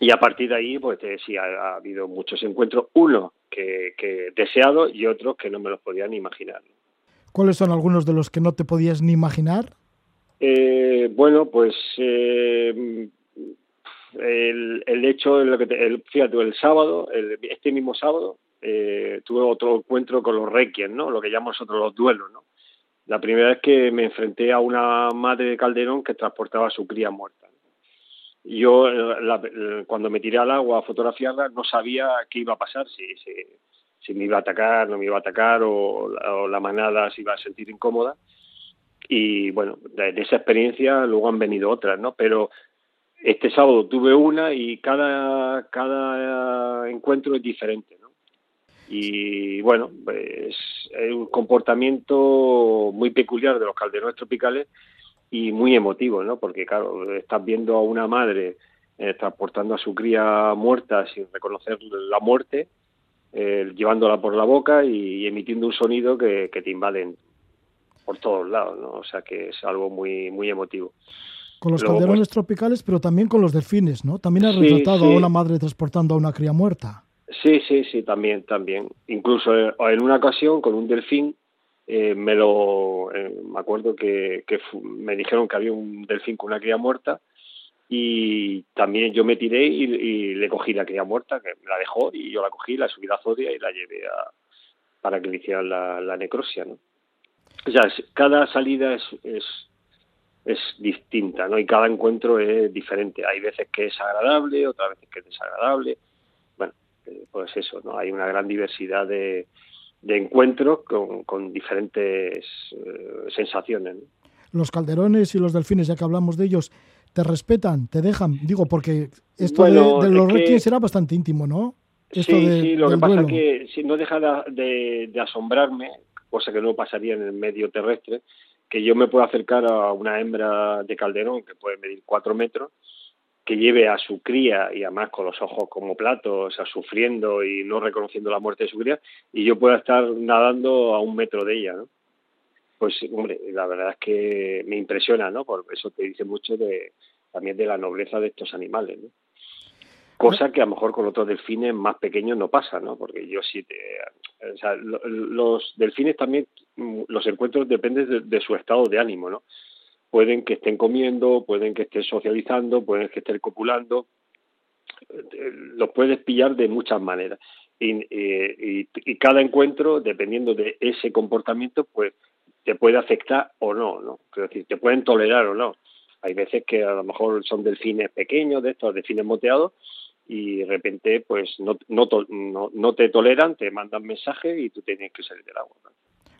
Y a partir de ahí, pues eh, sí, ha, ha, habido muchos encuentros, uno que, que deseado y otros que no me los podía ni imaginar. ¿Cuáles son algunos de los que no te podías ni imaginar? Eh, bueno, pues eh, el, el hecho, lo que te, el, fíjate, el sábado, el, este mismo sábado, eh, tuve otro encuentro con los requiem, ¿no? Lo que llamamos nosotros los duelos, ¿no? La primera vez que me enfrenté a una madre de Calderón que transportaba a su cría muerta. Yo, la, cuando me tiré al agua a fotografiarla, no sabía qué iba a pasar, si, me iba a atacar, no me iba a atacar, o, la manada se iba a sentir incómoda. Y bueno, de, esa experiencia luego han venido otras, ¿no? Pero este sábado tuve una y cada, cada encuentro es diferente. Y bueno, pues es un comportamiento muy peculiar de los calderones tropicales y muy emotivo, ¿no? Porque claro, estás viendo a una madre eh, transportando a su cría muerta sin reconocer la muerte, eh, llevándola por la boca y, y emitiendo un sonido que, que, te invaden por todos lados, ¿no? O sea que es algo muy muy emotivo. Con los Luego, calderones pues, tropicales, pero también con los delfines, ¿no? También has retratado sí. a una madre transportando a una cría muerta. Sí, sí, sí, también, también. Incluso en una ocasión con un delfín, eh, me lo, eh, me acuerdo que, me dijeron que había un delfín con una cría muerta y también yo me tiré y, le cogí la cría muerta, que la dejó y yo la cogí, la subí a la zodia y la llevé para que le hicieran la, la necrosia, ¿no? O sea, cada salida es, es, es distinta, ¿no? Y cada encuentro es diferente. Hay veces que es agradable, otras veces que es desagradable pues eso, ¿no? Hay una gran diversidad de, de encuentros con, con diferentes eh, sensaciones. ¿no? Los calderones y los delfines, ya que hablamos de ellos, ¿te respetan? ¿Te dejan? Digo, porque esto bueno, de, de, los requiem será bastante íntimo, ¿no? Esto sí, de, sí, lo que pasa es que si no deja de, de, asombrarme, cosa que no pasaría en el medio terrestre, que yo me puedo acercar a una hembra de calderón que puede medir cuatro metros que lleve a su cría y además con los ojos como platos, o sea, sufriendo y no reconociendo la muerte de su cría, y yo pueda estar nadando a un metro de ella, ¿no? Pues, hombre, la verdad es que me impresiona, ¿no? Porque eso te dice mucho de también de la nobleza de estos animales, ¿no? Cosa que a lo mejor con otros delfines más pequeños no pasa, ¿no? Porque yo sí, te, o sea, los delfines también, los encuentros dependen de, de su estado de ánimo, ¿no? Pueden que estén comiendo, pueden que estén socializando, pueden que estén copulando, los puedes pillar de muchas maneras. Y, cada encuentro, dependiendo de ese comportamiento, pues te puede afectar o no, ¿no? Es decir, te pueden tolerar o no. Hay veces que a lo mejor son delfines pequeños, de estos delfines moteados, y de repente pues no, no, no, no te toleran, te mandan mensajes y tú tienes que salir del agua.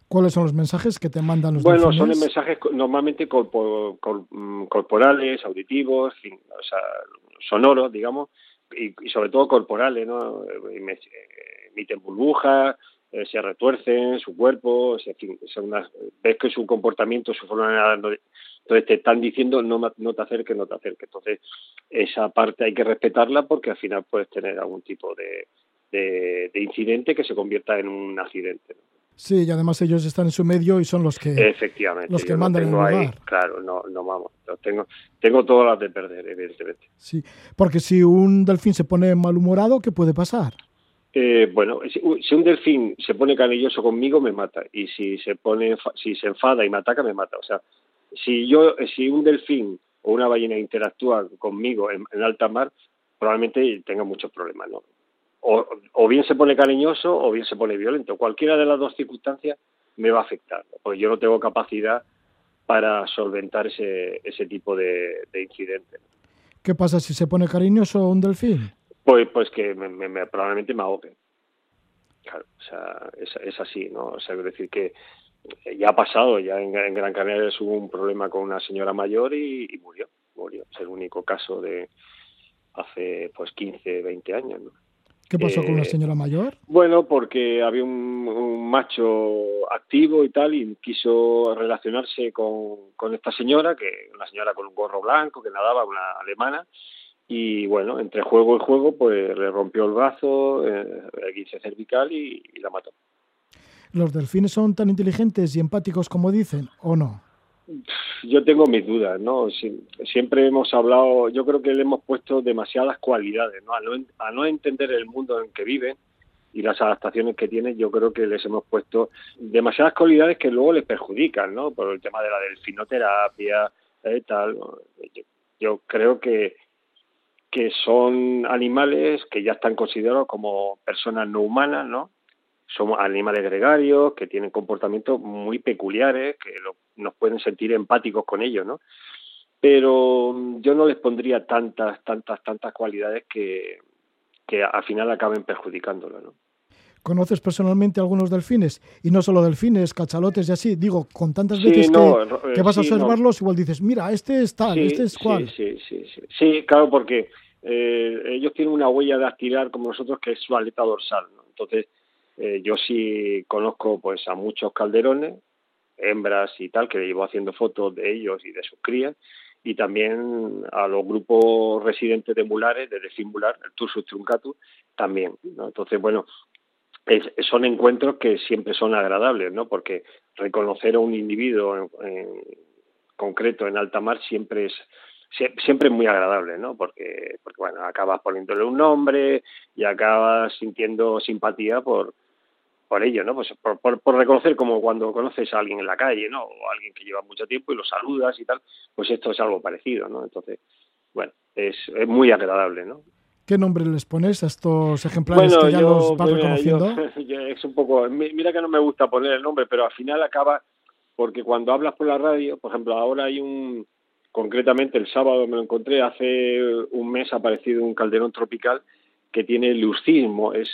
¿Cuáles son los mensajes que te mandan los Bueno, son delfines? mensajes co- normalmente corpo- cor- mm, corporales, auditivos, o sea, sonoros, digamos, y, y sobre todo corporales, ¿no? Eh, eh, Emiten burbujas, eh, se retuercen su cuerpo, son unas- ves que su comportamiento, su forma de nadar, entonces te están diciendo no, no te acerques, no te acerques. Entonces, esa parte hay que respetarla porque al final puedes tener algún tipo de, de, de incidente que se convierta en un accidente. ¿no? Sí, y además ellos están en su medio y son los que... Efectivamente. los que yo mandan en el tengo ahí, lugar. claro, no, no vamos. tengo, tengo todas las de perder, evidentemente. Sí, porque si un delfín se pone malhumorado, ¿qué puede pasar? Eh, bueno, si, un delfín se pone canilloso conmigo, me mata. Y si se pone, si se enfada y me ataca, me mata. O sea, si yo, si un delfín o una ballena interactúa conmigo en, en alta mar, probablemente tenga muchos problemas, ¿no? O, o bien se pone cariñoso o bien se pone violento. Cualquiera de las dos circunstancias me va a afectar, ¿no? porque yo no tengo capacidad para solventar ese, ese tipo de, de incidentes. ¿Qué pasa si se pone cariñoso un delfín? Pues, pues que me, me- me- probablemente me ahogue. Claro, o sea, es, es así, ¿no? O sea, es decir que ya ha pasado, ya en, en Gran Canaria hubo un problema con una señora mayor y, y murió, murió. Es el único caso de hace pues 15, 20 años, ¿no? ¿Qué pasó con la Eh, señora mayor? Bueno, porque había un, un macho activo y tal, y quiso relacionarse con, con esta señora, que una señora con un gorro blanco, que nadaba, una alemana, y bueno, entre juego y juego, pues le rompió el brazo, eh, el guince cervical y, y la mató. ¿Los delfines son tan inteligentes y empáticos como dicen o no? Yo tengo mis dudas, ¿no? Si- siempre hemos hablado, yo creo que le hemos puesto demasiadas cualidades, ¿no? A no, entender el mundo en que viven y las adaptaciones que tienen, yo creo que les hemos puesto demasiadas cualidades que luego les perjudican, ¿no? Por el tema de la delfinoterapia, eh, tal. Yo, yo creo que que son animales que ya están considerados como personas no humanas, ¿no? Son animales gregarios que tienen comportamientos muy peculiares, que lo- nos pueden sentir empáticos con ellos, ¿no? Pero mm, yo no les pondría tantas, tantas, tantas cualidades que, que al final acaben perjudicándolo, ¿no? ¿Conoces personalmente algunos delfines? Y no solo delfines, cachalotes y así. Digo, con tantas Sí, veces no, que, que vas a sí, no. observarlos, igual dices, mira, este es tal, Sí, este es cual. Sí, sí, sí. Sí, claro, porque eh, ellos tienen una huella dactilar como nosotros que es su aleta dorsal. ¿no? Entonces, eh, yo sí conozco pues a muchos calderones, hembras y tal, que llevo haciendo fotos de ellos y de sus crías, y también a los grupos residentes de mulares, de delfín mular, el Tursus truncatus, también. ¿no? Entonces, bueno, son encuentros que siempre son agradables, ¿no? Porque reconocer a un individuo en, concreto en alta mar siempre es sie- siempre muy agradable, ¿no? Porque, porque bueno, acabas poniéndole un nombre y acabas sintiendo simpatía por por ello, ¿no? Pues por, por, por reconocer como cuando conoces a alguien en la calle, ¿no? O a alguien que lleva mucho tiempo y lo saludas y tal, pues esto es algo parecido, ¿no? Entonces, bueno, es, es muy agradable, ¿no? ¿Qué nombre les pones a estos ejemplares que ya los vas mira, reconociendo? yo- yo- es un poco, mi- mira que no me gusta poner el nombre, pero al final acaba, porque cuando hablas por la radio, por ejemplo, ahora hay un, concretamente el sábado me lo encontré, hace un mes ha aparecido un calderón tropical que tiene leucismo, es,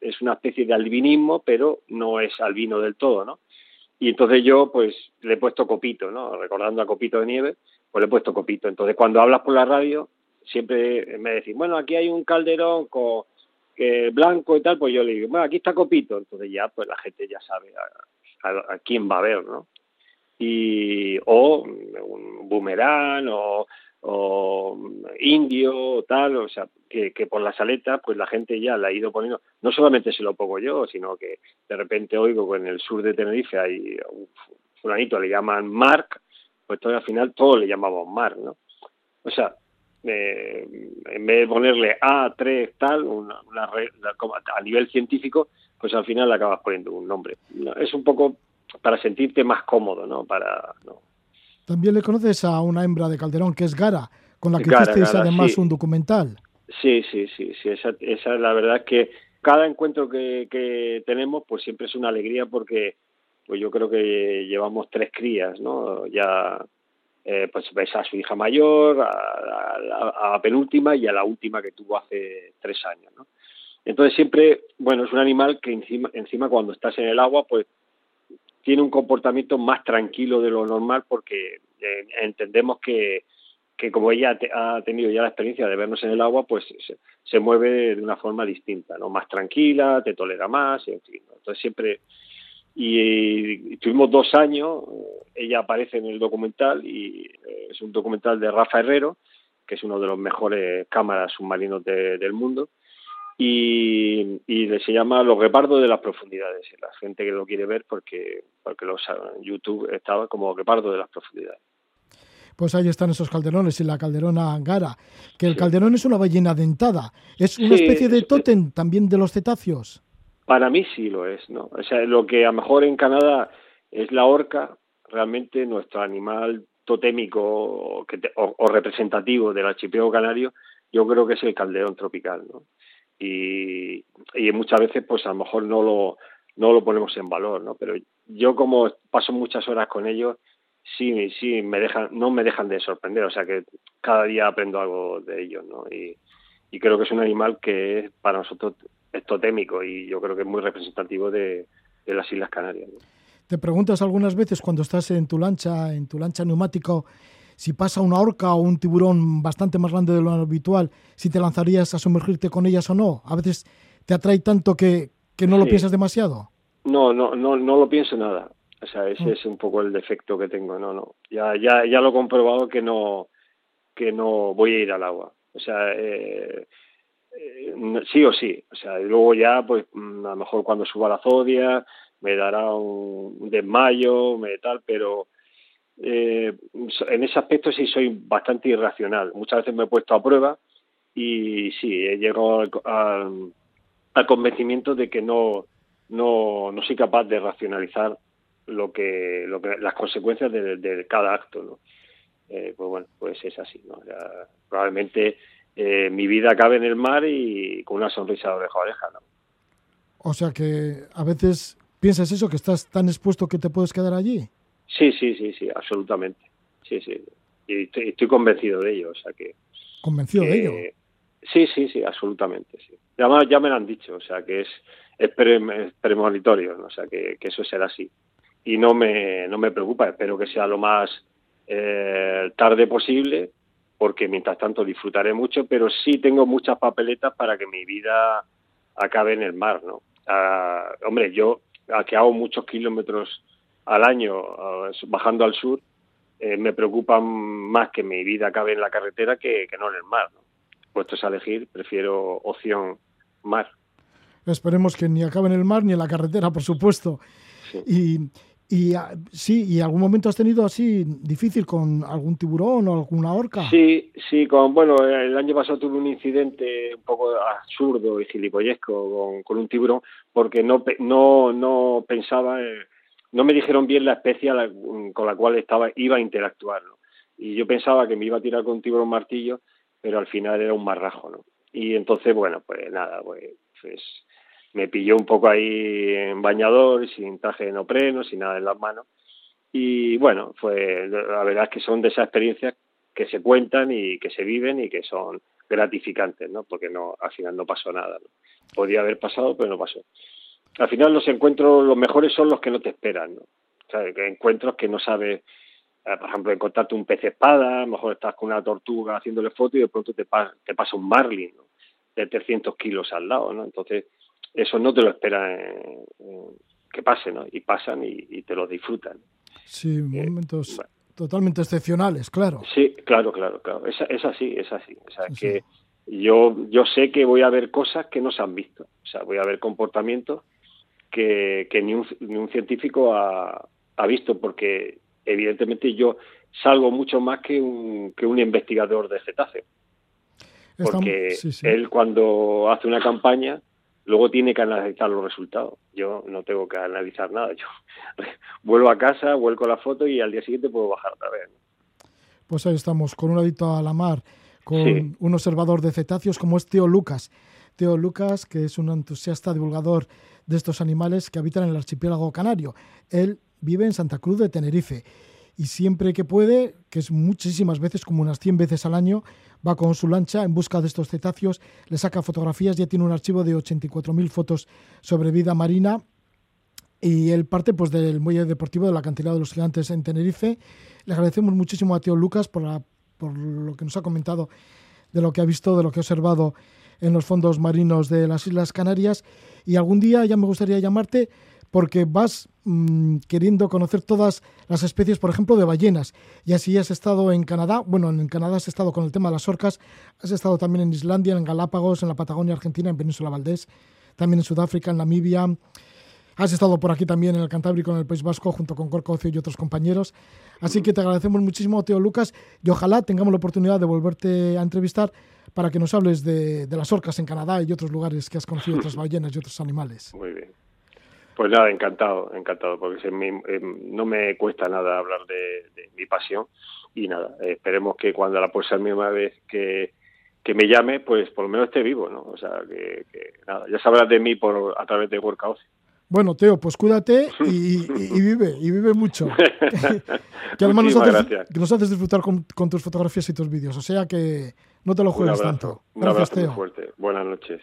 es una especie de albinismo, pero no es albino del todo, ¿no? Y entonces yo, pues, le he puesto copito, ¿no? Recordando a copito de nieve, pues le he puesto copito. Entonces, cuando hablas por la radio, siempre me decís, bueno, aquí hay un calderón con blanco y tal, pues yo le digo, bueno, aquí está copito. Entonces ya, pues la gente ya sabe a quién va a ver, ¿no? Y, o un boomerang, o, o indio, o tal, o sea, que, que por las aletas, pues la gente ya la ha ido poniendo, no solamente se lo pongo yo, sino que de repente oigo que en el sur de Tenerife hay un fulanito, le llaman Mark, pues todo, al final todos le llamamos Mark, ¿no? O sea, eh, en vez de ponerle A3 tal, una, una a nivel científico, pues al final acabas poniendo un nombre. No, es un poco para sentirte más cómodo, ¿no? Para, ¿no? También le conoces a una hembra de Calderón, que es Gara, con la que Gara, hicisteis Gara, además sí. un documental. Sí, sí, sí, sí, esa, esa la verdad es que cada encuentro que, que tenemos pues siempre es una alegría porque pues yo creo que llevamos tres crías, ¿no? Ya eh, pues ves a su hija mayor, a, a- a la penúltima y a la última que tuvo hace tres años, ¿no? Entonces siempre, bueno, es un animal que encima, encima cuando estás en el agua, pues tiene un comportamiento más tranquilo de lo normal porque eh, entendemos que, que como ella ha tenido ya la experiencia de vernos en el agua, pues se, mueve de una forma distinta, ¿no? Más tranquila, te tolera más, en fin. Entonces siempre... Y, y tuvimos dos años, eh, ella aparece en el documental y eh, es un documental de Rafa Herrero, que es uno de los mejores cámaras submarinos de- del mundo, y, y se llama Los Guepardos de las Profundidades. Y la gente que lo quiere ver porque, porque los, en YouTube estaba como Guepardo de las Profundidades. Pues ahí están esos calderones y la calderona angara, que el calderón es una ballena dentada, es una Sí, especie de tótem también de los cetáceos. Para mí sí lo es, ¿no? O sea, lo que a lo mejor en Canadá es la orca, realmente nuestro animal totémico o, o- o representativo del archipiélago canario, yo creo que es el calderón tropical, ¿no? Y, muchas veces, pues a lo mejor no lo, no lo ponemos en valor, ¿no? Pero yo como paso muchas horas con ellos, sí, sí, me dejan, no me dejan de sorprender, o sea que cada día aprendo algo de ellos, ¿no? Y, creo que es un animal que es, para nosotros es totémico y yo creo que es muy representativo de, de las Islas Canarias. Te preguntas algunas veces cuando estás en tu lancha, en tu lancha neumático, si pasa una orca o un tiburón bastante más grande de lo habitual, si te lanzarías a sumergirte con ellas o no. A veces te atrae tanto que, que no lo piensas demasiado. No, no, no, no lo pienso nada. O sea, ese Mm. es un poco el defecto que tengo. No, no. Ya, ya, ya lo he comprobado que no, que no voy a ir al agua. O sea, eh, eh, sí o sí. O sea, y luego ya, pues, mm, a lo mejor cuando suba la zodia me dará un desmayo, me tal, pero eh, en ese aspecto sí soy bastante irracional. Muchas veces me he puesto a prueba y sí, he llegado al, al- al convencimiento de que no, no, no soy capaz de racionalizar lo que, lo que las consecuencias de, cada acto. Eh, pues bueno, pues es así, probablemente eh, mi vida acabe en el mar y con una sonrisa de oreja a oreja. O sea que a veces piensas eso, que estás tan expuesto que te puedes quedar allí. Sí, sí, sí, sí, absolutamente. Sí, sí. Y estoy, estoy convencido de ello, o sea que... Convencido de que- ello. Sí, sí, sí, absolutamente, sí. Además, ya me lo han dicho, o sea, que es, es pre- es premonitorio, ¿no? o sea, que, que eso será así. Y no me, no me preocupa, espero que sea lo más eh, tarde posible, porque mientras tanto disfrutaré mucho, pero sí tengo muchas papeletas para que mi vida acabe en el mar, ¿no? Ah, hombre, yo, a que hago muchos kilómetros al año ah, bajando al sur, eh, me preocupa más que mi vida acabe en la carretera que, que no en el mar, ¿no? Puestos a elegir, prefiero opción mar. Esperemos que ni acabe en el mar ni en la carretera, por supuesto. Sí. Y, y ah, sí, ¿y algún momento has tenido así difícil con algún tiburón o alguna orca? Sí, sí, con, bueno, el año pasado tuve un incidente un poco absurdo y gilipollesco con, con un tiburón porque no, no, no pensaba, eh, no me dijeron bien la especie la- con la cual estaba, iba a interactuar, ¿no? Y yo pensaba que me iba a tirar con un tiburón martillo, pero al final era un marrajo, ¿no? Y entonces, bueno, pues nada, pues, pues me pilló un poco ahí en bañador, sin traje de neopreno, sin nada en las manos. Y bueno, fue la verdad es que son de esas experiencias que se cuentan y que se viven y que son gratificantes, ¿no? Porque no al final no pasó nada. Podía haber pasado, pero no pasó. Al final los encuentros, los mejores son los que no te esperan, ¿no? O sea, que encuentros que no sabes, eh, por ejemplo, encontrarte un pez espada, a lo mejor estás con una tortuga haciéndole foto y de pronto te, pa- te pasa un marlin, ¿no? De 300 kilos al lado, ¿no? Entonces, eso no te lo esperan eh, eh, que pase, ¿no? Y pasan y, y te lo disfrutan. Sí, momentos bueno. totalmente excepcionales, claro. Sí, claro, claro, claro. Es, es así, es así. O sea, Sí, que yo, yo sé que voy a ver cosas que no se han visto. O sea, voy a ver comportamientos que, que ni, un, ni un científico ha, ha visto, porque evidentemente yo salgo mucho más que un, que un investigador de cetáceos. Estamos- Porque sí, sí. él cuando hace una campaña, luego tiene que analizar los resultados. Yo no tengo que analizar nada. Yo vuelvo a casa, vuelco la foto y al día siguiente puedo bajar otra vez. Pues ahí estamos, con un adicto a la mar, con Sí. un observador de cetáceos como es Teo Lucas. Teo Lucas, que es un entusiasta divulgador de estos animales que habitan en el archipiélago canario. Él vive en Santa Cruz de Tenerife y siempre que puede, que es muchísimas veces, como unas 100 veces al año, va con su lancha en busca de estos cetáceos, le saca fotografías, ya tiene un archivo de 84.000 fotos sobre vida marina y él parte pues, del muelle deportivo del acantilado de los gigantes en Tenerife. Le agradecemos muchísimo a Tío Lucas por, la- por lo que nos ha comentado de lo que ha visto, de lo que ha observado en los fondos marinos de las Islas Canarias. Y algún día ya me gustaría llamarte porque vas mm, queriendo conocer todas las especies, por ejemplo, de ballenas. Y así has estado en Canadá, bueno, en Canadá has estado con el tema de las orcas, has estado también en Islandia, en Galápagos, en la Patagonia Argentina, en Península Valdés, también en Sudáfrica, en Namibia. Has estado por aquí también en el Cantábrico, en el País Vasco, junto con Corco y otros compañeros. Así que te agradecemos muchísimo, Teo Lucas, y ojalá tengamos la oportunidad de volverte a entrevistar para que nos hables de, de las orcas en Canadá y otros lugares que has conocido, otras ballenas y otros animales. Muy bien. Pues nada, encantado, encantado, porque se me- eh, no me cuesta nada hablar de, de mi pasión y nada, esperemos que cuando la próxima vez que, que me llame, pues por lo menos esté vivo, ¿no? O sea, que, que nada, ya sabrás de mí por a través de Workout. Bueno, Teo, pues cuídate y, y- y vive, y vive mucho. que además nos haces, que nos haces disfrutar con, con tus fotografías y tus vídeos. O sea que no te lo Un juegues abrazo, tanto. un Gracias, abrazo muy fuerte. Buenas noches.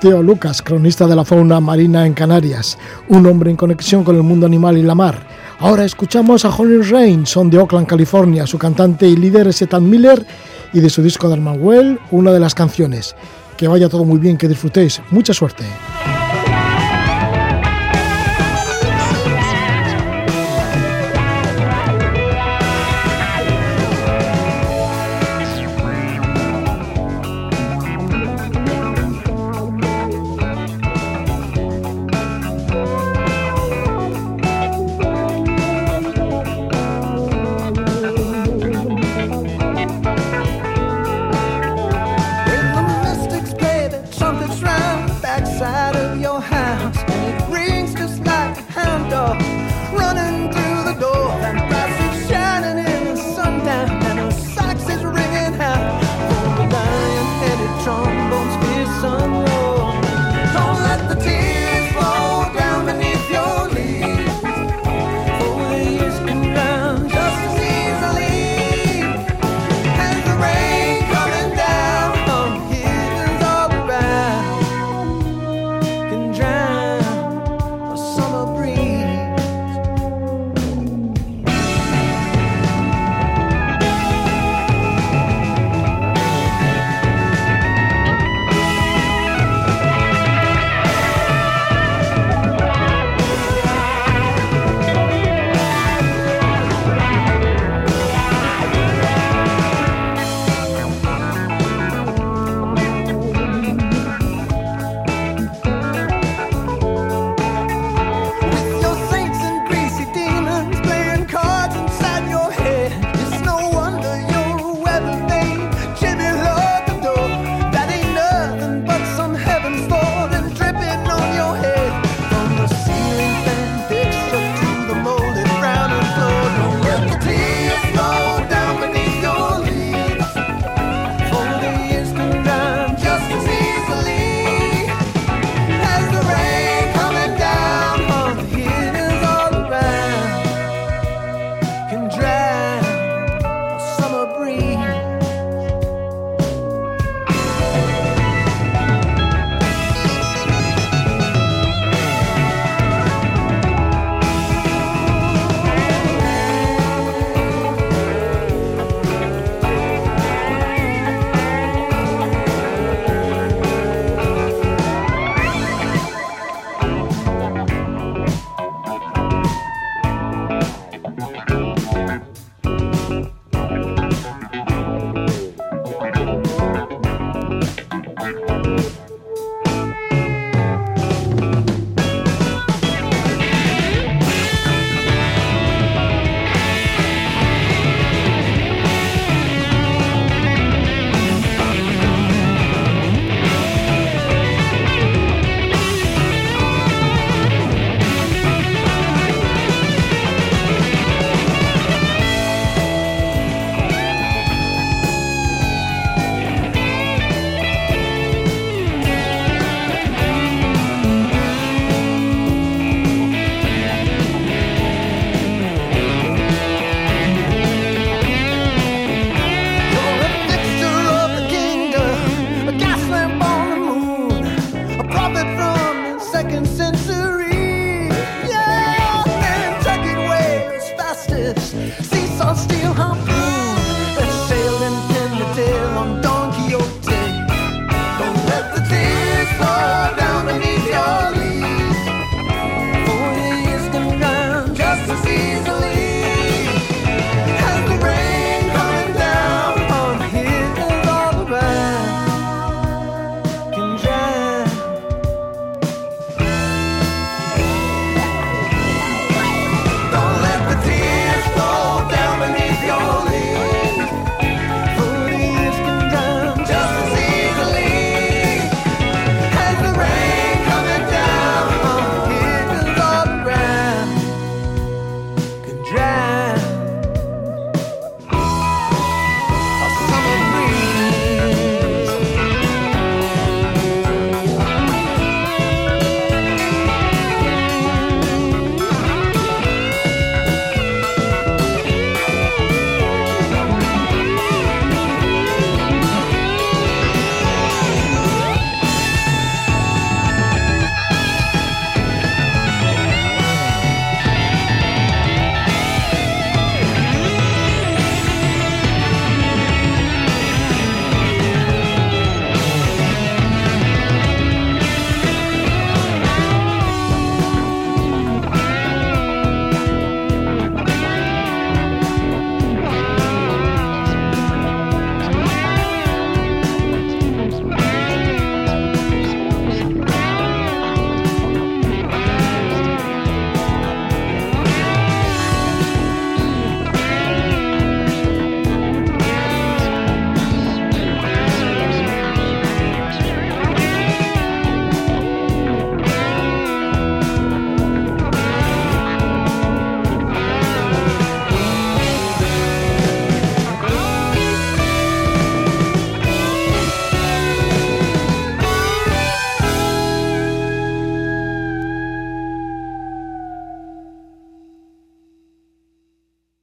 Teo Lucas, cronista de la fauna marina en Canarias, un hombre en conexión con el mundo animal y la mar. Ahora escuchamos a Holly Rain, son de Oakland, California. Su cantante y líder es Ethan Miller y de su disco de Well, una de las canciones. Que vaya todo muy bien, que disfrutéis. Mucha suerte.